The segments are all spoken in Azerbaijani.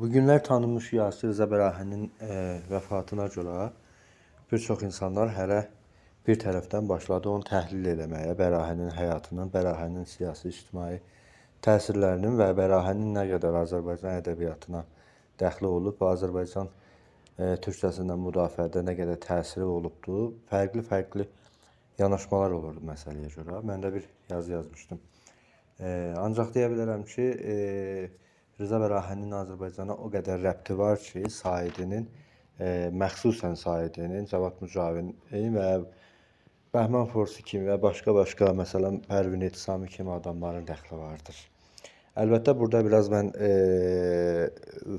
Bugünlər tanınmış Yasir Zəbərahinin e, vəfatına görə bir çox insanlar hərə bir tərəfdən başladı onu təhlil eləməyə, Bərahənin həyatının, Bərahənin siyasi, ictimai təsirlərinin və Bərahənin nə qədər Azərbaycan ədəbiyyatına dəxli olub Azərbaycan e, türkcəsindən müdafiədə nə qədər təsiri olubdu. Fərqli-fərqli yanaşmalar olurdu məsələyə görə. Mən də bir yazı yazmışdım. E, ancaq deyə bilərəm ki, e, Rıza Bərahənin Azərbaycana o qədər rəbti var ki, Saidinin, e, məxsusən Saidinin, Cavad Mücavinin və Bəhmən Forsi kimi və başqa-başqa, məsələn, Pərvin Etisami kimi adamların dəxli vardır. Əlbəttə burada biraz mən e,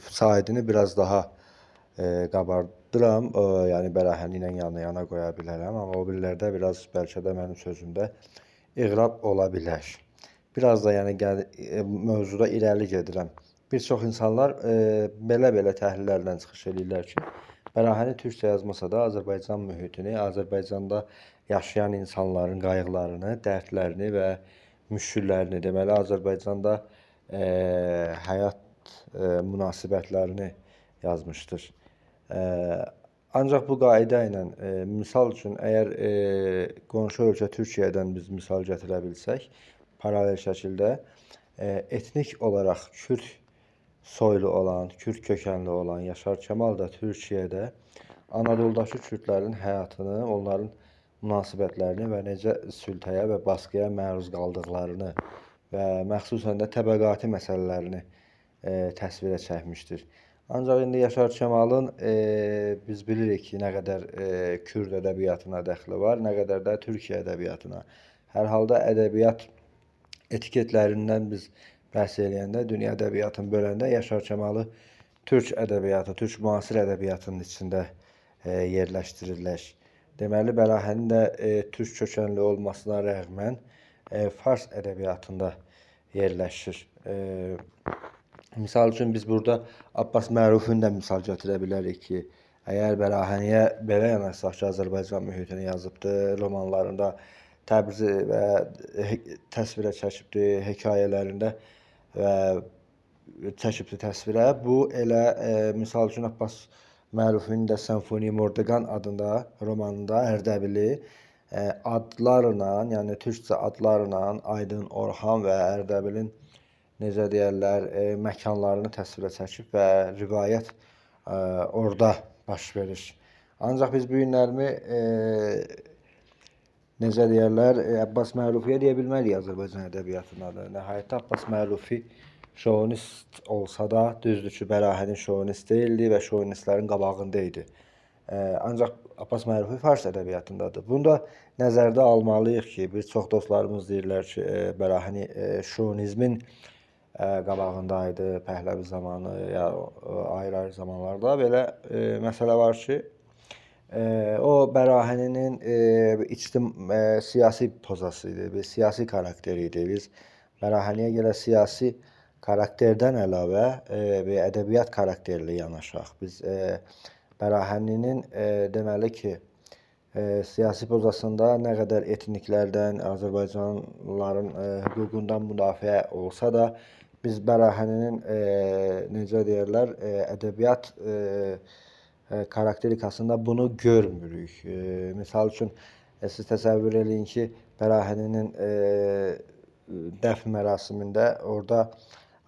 Saidini biraz daha e, qabardıram, e, yəni Bərahəni ilə yana-yana qoya bilərəm, amma o birilərdə biraz bəlkə də mənim sözümdə iğrab ola bilər. Biraz da yəni e, mövzuda irəli gedirəm bir çox insanlar belə-belə təhlillərlə çıxış eləyirlər ki, Bərahəni türkcə yazmasa da Azərbaycan mühitini, Azərbaycanda yaşayan insanların qayğılarını, dərdlərini və müşküllərini, deməli Azərbaycanda e, həyat e, münasibətlərini yazmışdır. E, ancaq bu qayda ilə e, misal üçün əgər e, qonşu ölkə Türkiyədən biz misal gətirə bilsək, paralel şəkildə e, etnik olaraq Kürd soylu olan, Kürd kökənli olan Yaşar Kemal da Türkiyədə Anadoludakı kürdlərin həyatını, onların münasibətlərini və necə sülhəyə və baskıya məruz qaldıqlarını və məxsusən də təbəqəti məsələlərini e, təsvirə çəkmişdir. Ancaq indi Yaşar Kemalın e, biz bilirik ki, nə qədər e, Kürd ədəbiyyatına dəxli var, nə qədər də Türkiyə ədəbiyyatına. Hər halda ədəbiyyat etiketlərindən biz bəhs eləyəndə, dünya ədəbiyyatını böləndə Yaşar Kemalı türk ədəbiyyatı, türk müasir ədəbiyyatının içində e, yerləşdirirlər. Deməli, Bəlahənin də e, türk kökənli olmasına rəğmən e, fars ədəbiyyatında yerləşir. E, misal üçün biz burada Abbas Mərufun da misal götürə bilərik ki, əgər Bəlahəniyə belə yanaşsaq ki, Azərbaycan mühitini yazıbdı, romanlarında Təbrizi və təsvirə çəkibdi, hekayələrində və çəkibdi təsvirə. Bu elə e, misal üçün Abbas Mərufin də Senfoni Mordeqan adında romanında Ərdəbili e, adlarla, yəni türkcə adlarla Aydın Orxan və Ərdəbilin necə deyərlər, e, məkanlarını təsvirə çəkib və rivayət e, orada baş verir. Ancaq biz bu günlərimi e, necə deyərlər, e, Abbas Mərufiyə deyə bilmərik Azərbaycan ədəbiyyatında da. Nəhayətdə Abbas Mərufi şovinist olsa da, düzdür ki, Bəlahənin şovinist deyildi və şovinistlərin qabağında idi. E, ancaq Abbas Mərufi fars ədəbiyyatındadır. Bunu da nəzərdə almalıyıq ki, bir çox dostlarımız deyirlər ki, e, Bəlahəni şovinizmin qabağında idi Pəhləvi zamanı ya ayrı-ayrı zamanlarda belə məsələ var ki, o Bərahəninin e, içtim e, siyasi pozası idi, bir siyasi karakteri idi. Biz Bərahəniyə görə siyasi karakterdən əlavə e, bir ədəbiyyat karakterli yanaşaq. Biz Bərahəninin deməli ki, siyasi pozasında nə qədər etniklərdən, Azərbaycanlıların hüququndan müdafiə olsa da, biz Bərahəninin necə deyirlər, ədəbiyyat karakterikasında bunu görmürük. E, misal üçün e, siz təsəvvür eləyin ki, Bərahəninin e, dəfn mərasimində orada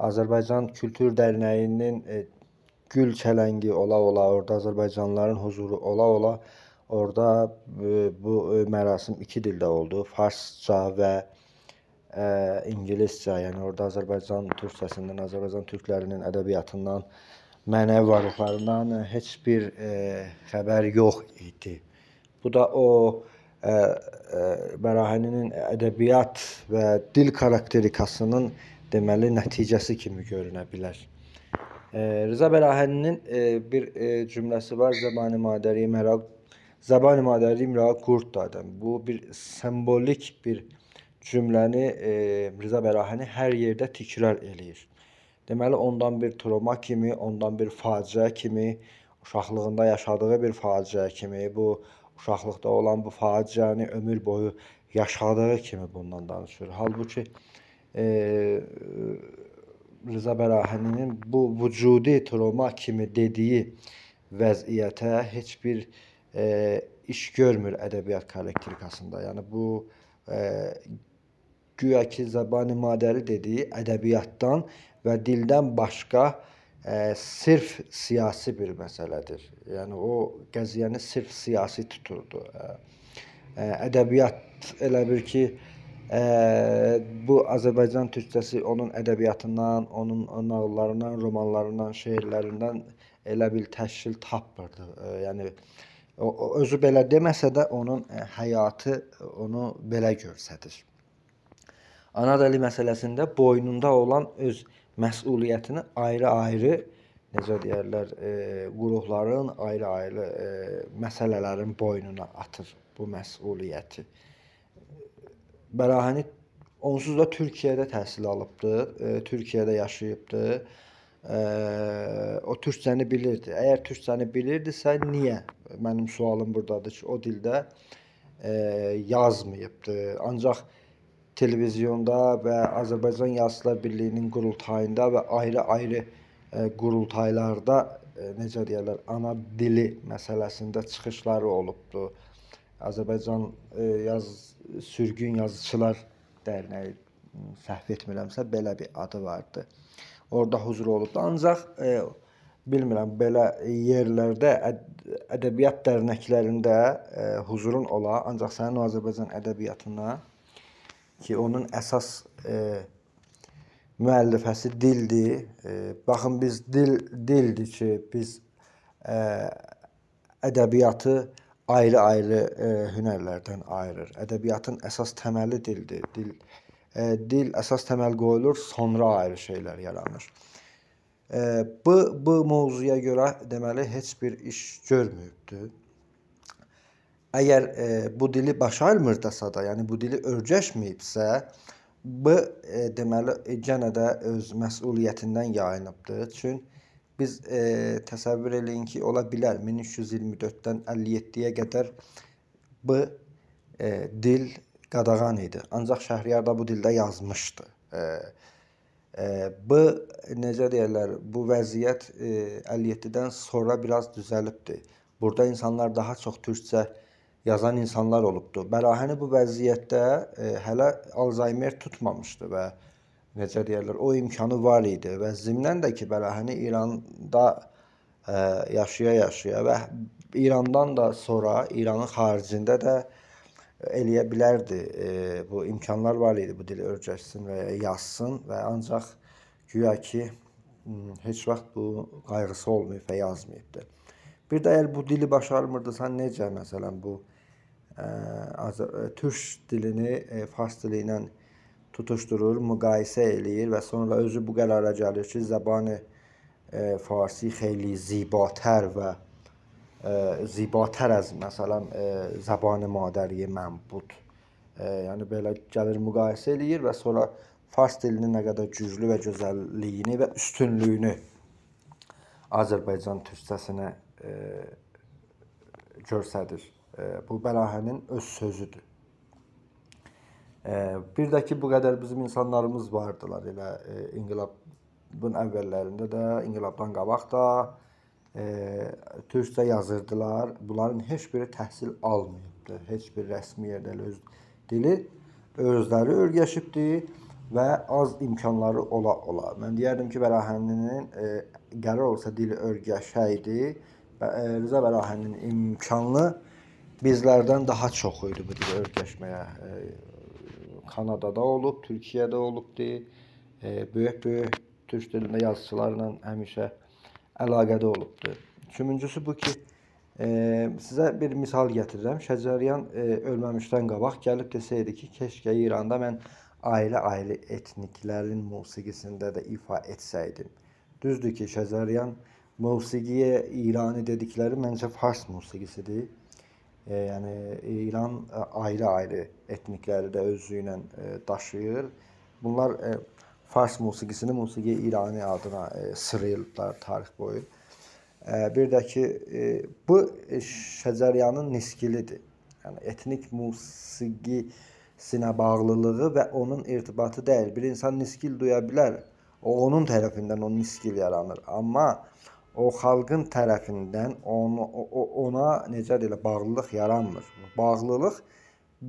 Azərbaycan Kültür Dərnəyinin e, gül çələngi ola-ola, orada Azərbaycanlıların huzuru ola-ola orada e, bu e, mərasim iki dildə oldu. Farsça və ə, ingiliscə, yəni orada Azərbaycan türkçəsindən, Azərbaycan türklərinin ədəbiyyatından mənəvi varlıqlarından heç bir e, xəbər yox idi. Bu da o e, e, Bərahəninin ədəbiyyat və dil karakterikasının deməli nəticəsi kimi görünə bilər. E, Rıza Bərahəninin e, bir e, cümləsi var. Zəbani madəri məraq Zəbani madəri məraq qurd dadım. Bu bir simvolik bir cümləni e, Rıza Bərahəni hər yerdə təkrar eləyir. Deməli ondan bir travma kimi, ondan bir faciə kimi, uşaqlığında yaşadığı bir faciə kimi, bu uşaqlıqda olan bu faciəni ömür boyu yaşadığı kimi bundan danışır. Halbuki e, Rıza Bərahəninin bu vücudi travma kimi dediyi vəziyyətə heç bir e, iş görmür ədəbiyyat kollektrikasında. Yəni bu e, güya ki zəbani madəri dediyi ədəbiyyatdan və dildən başqa e, sırf siyasi bir məsələdir. Yəni o qəziyyəni sırf siyasi tuturdu. E, e, ədəbiyyat elə bir ki, e, bu Azərbaycan türkçəsi onun ədəbiyyatından, onun nağıllarından, romanlarından, şeirlərindən elə bil təşkil tapmırdı. E, yəni o, o özü belə deməsə də onun həyatı onu belə göstərir. Ana dili məsələsində boynunda olan öz məsuliyyətini ayrı-ayrı necə deyərlər, e, qurumların ayrı-ayrı e, məsələlərin boynuna atır bu məsuliyyəti. Bərahəni onsuz da Türkiyədə təhsil alıbdı, e, Türkiyədə yaşayıbdı. E, o türkcəni bilirdi. Əgər türkcəni bilirdisə, niyə? Mənim sualım burdadır ki, o dildə e, yazmayıbdı. Ancaq televizyonda və Azərbaycan Yazıçılar Birliyinin qurultayında və ayrı-ayrı e, qurultaylarda e, necə deyirlər, ana dili məsələsində çıxışları olubdu. Azərbaycan e, yaz sürgün yazıçılar dərnəyi səhv etmirəmsə belə bir adı vardı. Orada huzur olubdu. Ancaq e, bilmirəm belə yerlərdə əd ədəbiyyat dərnəklərində e, huzurun ola, ancaq sənin Azərbaycan ədəbiyyatına ki, onun əsas e, müəllifəsi dildir. E, baxın biz dil dildir ki, biz e, ədəbiyyatı ayrı-ayrı e, hünərlərdən ayırır. Ədəbiyyatın əsas təməli dildir. Dil e, dil əsas təməl qoyulur, sonra ayrı şeylər yaranır. E, bu bu mövzuya görə deməli heç bir iş görməyibdi. Əgər e, bu dili başarmırdısa da, yəni bu dili öyrəşməyibsə, bu e, deməli e, yenə də öz məsuliyyətindən yayınıbdır. Çünki biz e, təsəvvür eləyin ki, ola bilər 1324-dən 57-yə qədər bu e, dil qadağan idi. Ancaq Şəhriyar da bu dildə yazmışdı. E, e, bu necə deyirlər, bu vəziyyət e, 57-dən sonra biraz düzəlibdi. Burada insanlar daha çox türkcə yazan insanlar olubdu. Bərahəni bu vəziyyətdə e, hələ Alzheimer tutmamışdı və necə deyirlər, o imkanı var idi və zimnən də ki, Bərahəni İranda e, yaşaya-yaşaya və İrandan da sonra İranın xaricində də eləyə bilərdi. E, bu imkanlar var idi bu dili öyrəşsin və yazsın və ancaq güya ki heç vaxt bu qayğısı olmayıb və yazmayıbdı. Bir də əgər bu dili başarmırdısa necə məsələn bu türk dilini fars dili ilə tutuşdurur, müqayisə eləyir və sonra özü bu qərara gəlir ki, zəbani farsi xeyli zibatər və zibatər az məsələn zəbani madəri mənbud. Yəni belə gəlir müqayisə eləyir və sonra fars dilinin nə qədər güclü və gözəlliyini və üstünlüyünü Azərbaycan türkçəsinə göstərir. Bu Bəlahənin öz sözüdür. Bir də ki, bu qədər bizim insanlarımız vardılar elə inqilabın əvvəllərində də, inqilabdan qabaq da e, türkcə yazırdılar. Bunların heç biri təhsil almayıbdı. Heç bir rəsmi yerdə öz dili özləri öyrəşibdi və az imkanları ola ola. Mən deyərdim ki, Bəlahəninin e, qərar olsa dili öyrəşəydi, e, Rıza Bəlahənin imkanlı bizlərdən daha çox idi bu dili öyrəşməyə. Kanadada olub, Türkiyədə olubdu. Böyük-böyük türk dilində yazıçılarla həmişə əlaqədə olubdu. Üçüncüsü bu ki, e, sizə bir misal gətirirəm. Şəcəryan e, ölməmişdən qabaq gəlib desəydi ki, keşkə İranda mən ayrı-ayrı etniklərin musiqisində də ifa etsəydim. Düzdür ki, Şəcəryan musiqiyə İrani dedikləri məncə fars musiqisidir. E, yəni İran e, ayrı-ayrı etnikləri də özü ilə e, daşıyır. Bunlar e, fars musiqisini musiqi İrani adına e, sırayırlar tarix boyu. E, bir də ki e, bu Şəcəryanın niskilidir. Yəni etnik musiqisinə bağlılığı və onun irtibatı deyil. Bir insan niskil duya bilər, O onun tərəfindən o niskil yaranır. Amma o xalqın tərəfindən onu ona necə deyilə bağlılıq yaranmır. Bağlılıq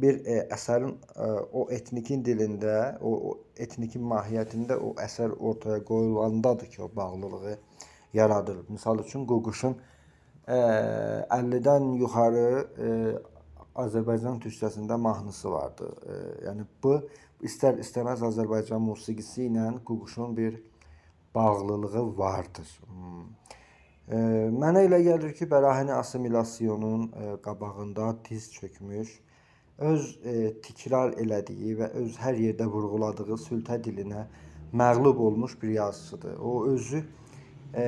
bir e, əsərin e, o etnikin dilində, o, o etnikin mahiyyətində o əsər ortaya qoyulandadır ki, o bağlılığı yaradır. Misal üçün Quşun 50-dən yuxarı e, Azərbaycan türkçəsində mahnısı vardı. E, yəni bu istər-istəməz Azərbaycan musiqisi ilə Quşun bir bağlılığı vardır. Hmm. Mənə elə gəlir ki, Bərahəni assimilyasiyonun e, qabağında diz çökmüş, öz e, tikrar elədiyi və öz hər yerdə vurğuladığı sültə dilinə məğlub olmuş bir yazıçıdır. O özü e,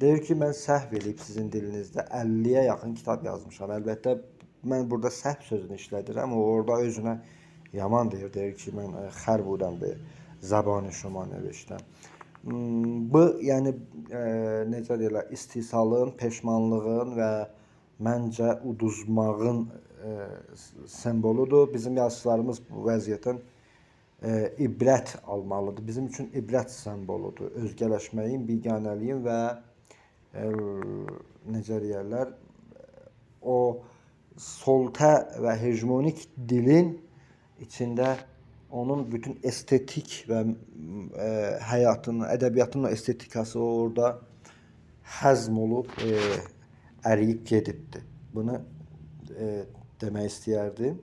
Deyir ki, mən səhv eləyib sizin dilinizdə 50-yə yaxın kitab yazmışam. Əlbəttə mən burada səhv sözünü işlədirəm. O orada özünə yaman deyir. Deyir ki, mən xər budam bir zabanı şuma növişdən. Bu, yəni e, necə deyirlər, istehsalın, peşmanlığın və məncə uduzmağın e, simvoludur. Bizim yazıçılarımız bu vəziyyətdən e, ibrət almalıdır. Bizim üçün ibrət simvoludur. Özgələşməyin, biganəliyin və necə deyərlər, o soltə və hegemonik dilin içində onun bütün estetik və e, həyatının, ədəbiyyatının estetikası orada həzm olub, e, əriyib gedibdi. Bunu e, demək istəyərdim.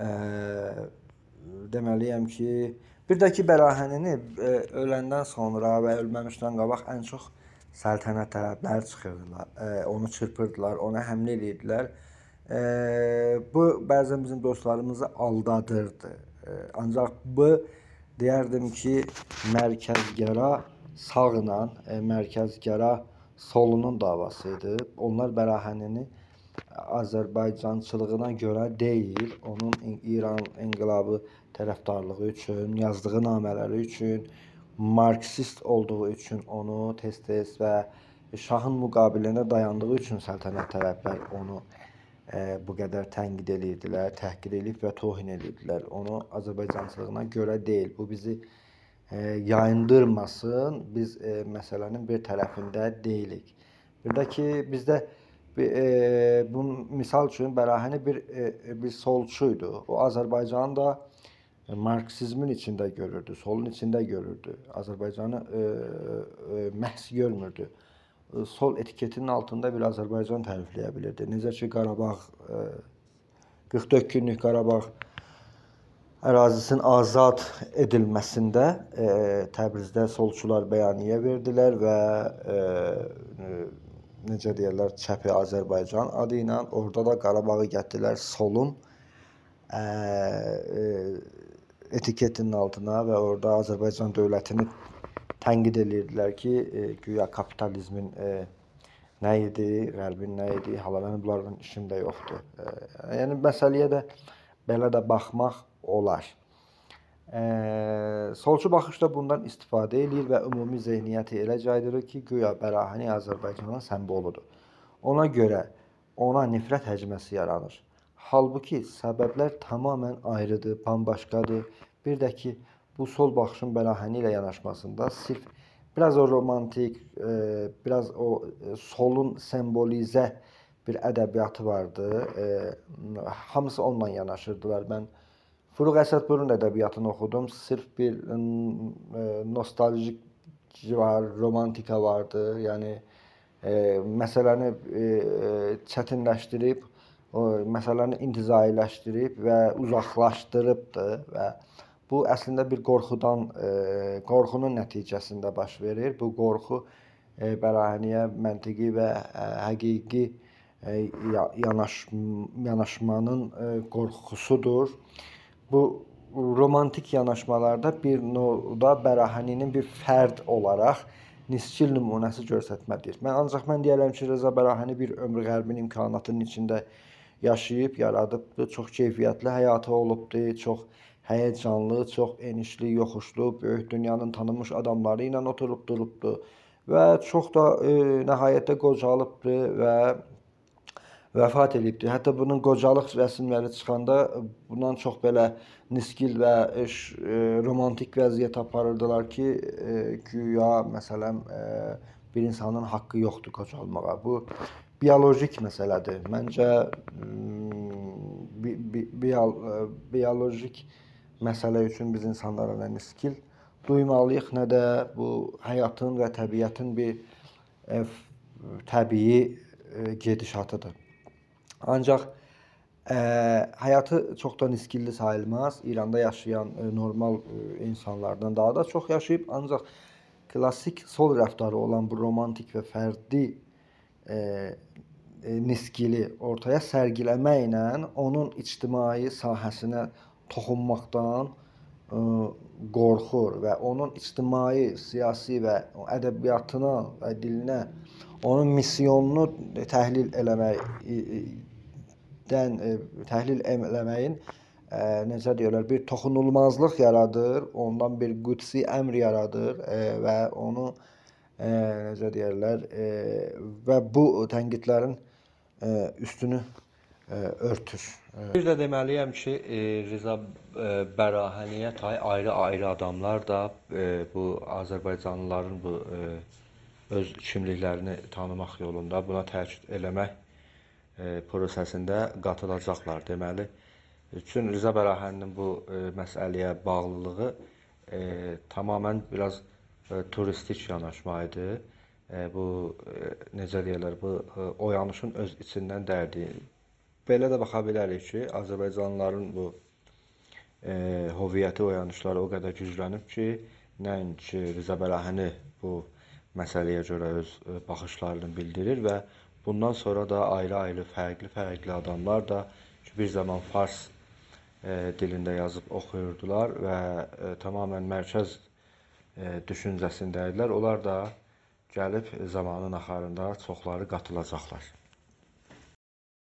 E, deməliyəm ki, bir də ki, Bəlahənini e, öləndən sonra və ölməmişdən qabaq ən çox səltənət tələbləri çıxırdılar. E, onu çırpırdılar, ona həmlə edirdilər. E, bu bəzən bizim dostlarımızı aldadırdı. Ancaq bu deyərdim ki, mərkəzgəra sağla e, mərkəzgəra solunun davası idi. Onlar Bərahənini Azərbaycançılığına görə deyil, onun İran inqilabı tərəfdarlığı üçün, yazdığı namələri üçün, marksist olduğu üçün onu tez-tez və şahın müqabilində dayandığı üçün səltənət tərəflər onu bu qədər tənqid edirdilər, təhqir edib və tohin edirdilər. Onu Azərbaycançılığına görə deyil. Bu bizi yayındırmasın. Biz məsələnin bir tərəfində deyilik. Bir də ki, bizdə bu misal üçün Bərahəni bir bir solçuydu. O Azərbaycanın da Marksizmin içində görürdü, solun içində görürdü. Azərbaycanı məhz görmürdü. E, sol etiketinin altında bir Azərbaycan tərifləyə bilirdi. Necə ki Qarabağ e, 44 günlük Qarabağ ərazisinin azad edilməsində e, Təbrizdə solçular bəyaniyyə verdilər və e, e, necə deyirlər, Çəpi Azərbaycan adı ilə orada da Qarabağı gətirdilər solun e, etiketinin altına və orada Azərbaycan dövlətini tənqid edirdilər ki, e, güya kapitalizmin e, nə idi, qərbin nə idi, hala mənim bunların işimdə yoxdur. E, yəni məsələyə də belə də baxmaq olar. E, solçu baxışda bundan istifadə eləyir və ümumi zehniyyəti elə caydırır ki, güya Bərahəni Azərbaycanın simvoludur. Ona görə ona nifrət həcməsi yaranır. Halbuki səbəblər tamamilə ayrıdır, bambaşqadır. Bir də ki, bu sol baxışın Bəlahəni ilə yanaşmasında sirf biraz o romantik, e, biraz o e, solun simvolizə bir ədəbiyyatı vardı. E, hamısı onunla yanaşırdılar. Mən Furux Əsədburun ədəbiyyatını oxudum. Sırf bir nostaljik var, romantika vardı. Yəni məsələni çətinləşdirib məsələni intizailəşdirib və uzaqlaşdırıbdır və bu əslində bir qorxudan, e, qorxunun nəticəsində baş verir. Bu qorxu e, bərahəniyə məntiqi və e, həqiqi yanaş yanaşmanın qorxusudur. Bu romantik yanaşmalarda bir növdə Bərahəninin bir fərd olaraq nisçil nümunəsi göstərməkdir. Mən ancaq mən deyərəm ki, Rəza Bərahəni bir ömrü qərbin imkanatının içində yaşayıb, yaradıbdır. Çox keyfiyyətli həyatı olubdur, çox həyəcanlı, çox enişli, yoxuşlu, böyük dünyanın tanınmış adamları ilə oturub durubdur və çox da e, nəhayətdə qocalıbdır və vəfat eləyibdi. Hətta bunun qocalıq rəsmləri çıxanda bundan çox belə niskil və e, romantik vəziyyət aparırdılar ki, e, güya məsələn e, bir insanın haqqı yoxdur qocalmağa. Bu biolojik məsələdir. Məncə mm, bi, bi, biol, e, biolojik məsələ üçün biz insanlara nə niskil duymalıyıq, nə də bu həyatın və təbiətin bir e, f- təbii e, gedişatıdır. Ancaq e, həyatı çox da niskilli sayılmaz. İranda yaşayan e, normal e, insanlardan daha da çox yaşayıb, ancaq klassik sol rəftarı olan bu romantik və fərdi e, e, niskili ortaya sərgiləməklə onun ictimai sahəsinə toxunmaqdan e, qorxur və onun ictimai, siyasi və ədəbiyyatına və dilinə, onun misyonunu təhlil eləmək i- i- dən e, təhlil eləməyin e, necə deyirlər, bir toxunulmazlıq yaradır, ondan bir qudsi əmr yaradır e, və onu e, necə deyirlər, e, və bu tənqidlərin e, üstünü örtür. Bir də deməliyəm ki, e, Rza e, Bərahəniyə tay ayrı-ayrı adamlar da e, bu Azərbaycanlıların bu öz kimliklərini tanımaq yolunda buna təkid eləmək prosesində qatılacaqlar. Deməli, üçün Rza Bərahəninin bu məsələyə bağlılığı tamamilə biraz turistik yanaşma idi. Bu necə deyirlər, bu oyanışın öz içindən dərdi. Belə də baxa bilərik ki, Azərbaycanlıların bu e, hüviyyəti oyanışları o qədər güclənib ki, nəinki Rza Bəlahəni bu məsələyə görə öz e, baxışlarını bildirir və bundan sonra da ayrı-ayrı fərqli-fərqli adamlar da ki, bir zaman fars e, dilində yazıb oxuyurdular və e, tamamilə mərkəz e, düşüncəsində idilər. Onlar da gəlib zamanın axarında çoxları qatılacaqlar.